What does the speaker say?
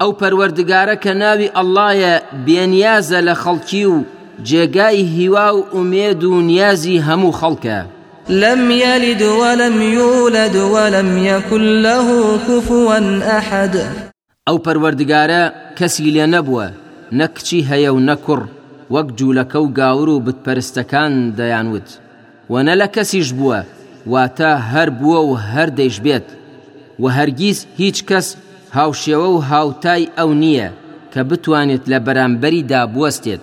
ئەو پەروەردگارە کە ناوی اللەیە بێنیازە لە خەڵکی و جێگای هیوا و ئومێد و نیازی هەموو خەڵکە. لم یلد ولم یولد ولم یکن له کفوا احد. ئەو پەروەردگارە کەسی لێ نەبووە نە کچی هەیە و نە کوڕ وەک جولەکە و گاور و بت پەرستەکان دەیانوت. وە نە لە کەسیش بووە واتە هەر بووە و هەر دەیشبێت وە هەرگیز هیچ کەس هاوشێوە و هاوتای ئەو نییە کە بتوانێت لە بەرامبەریدا بوەستێت.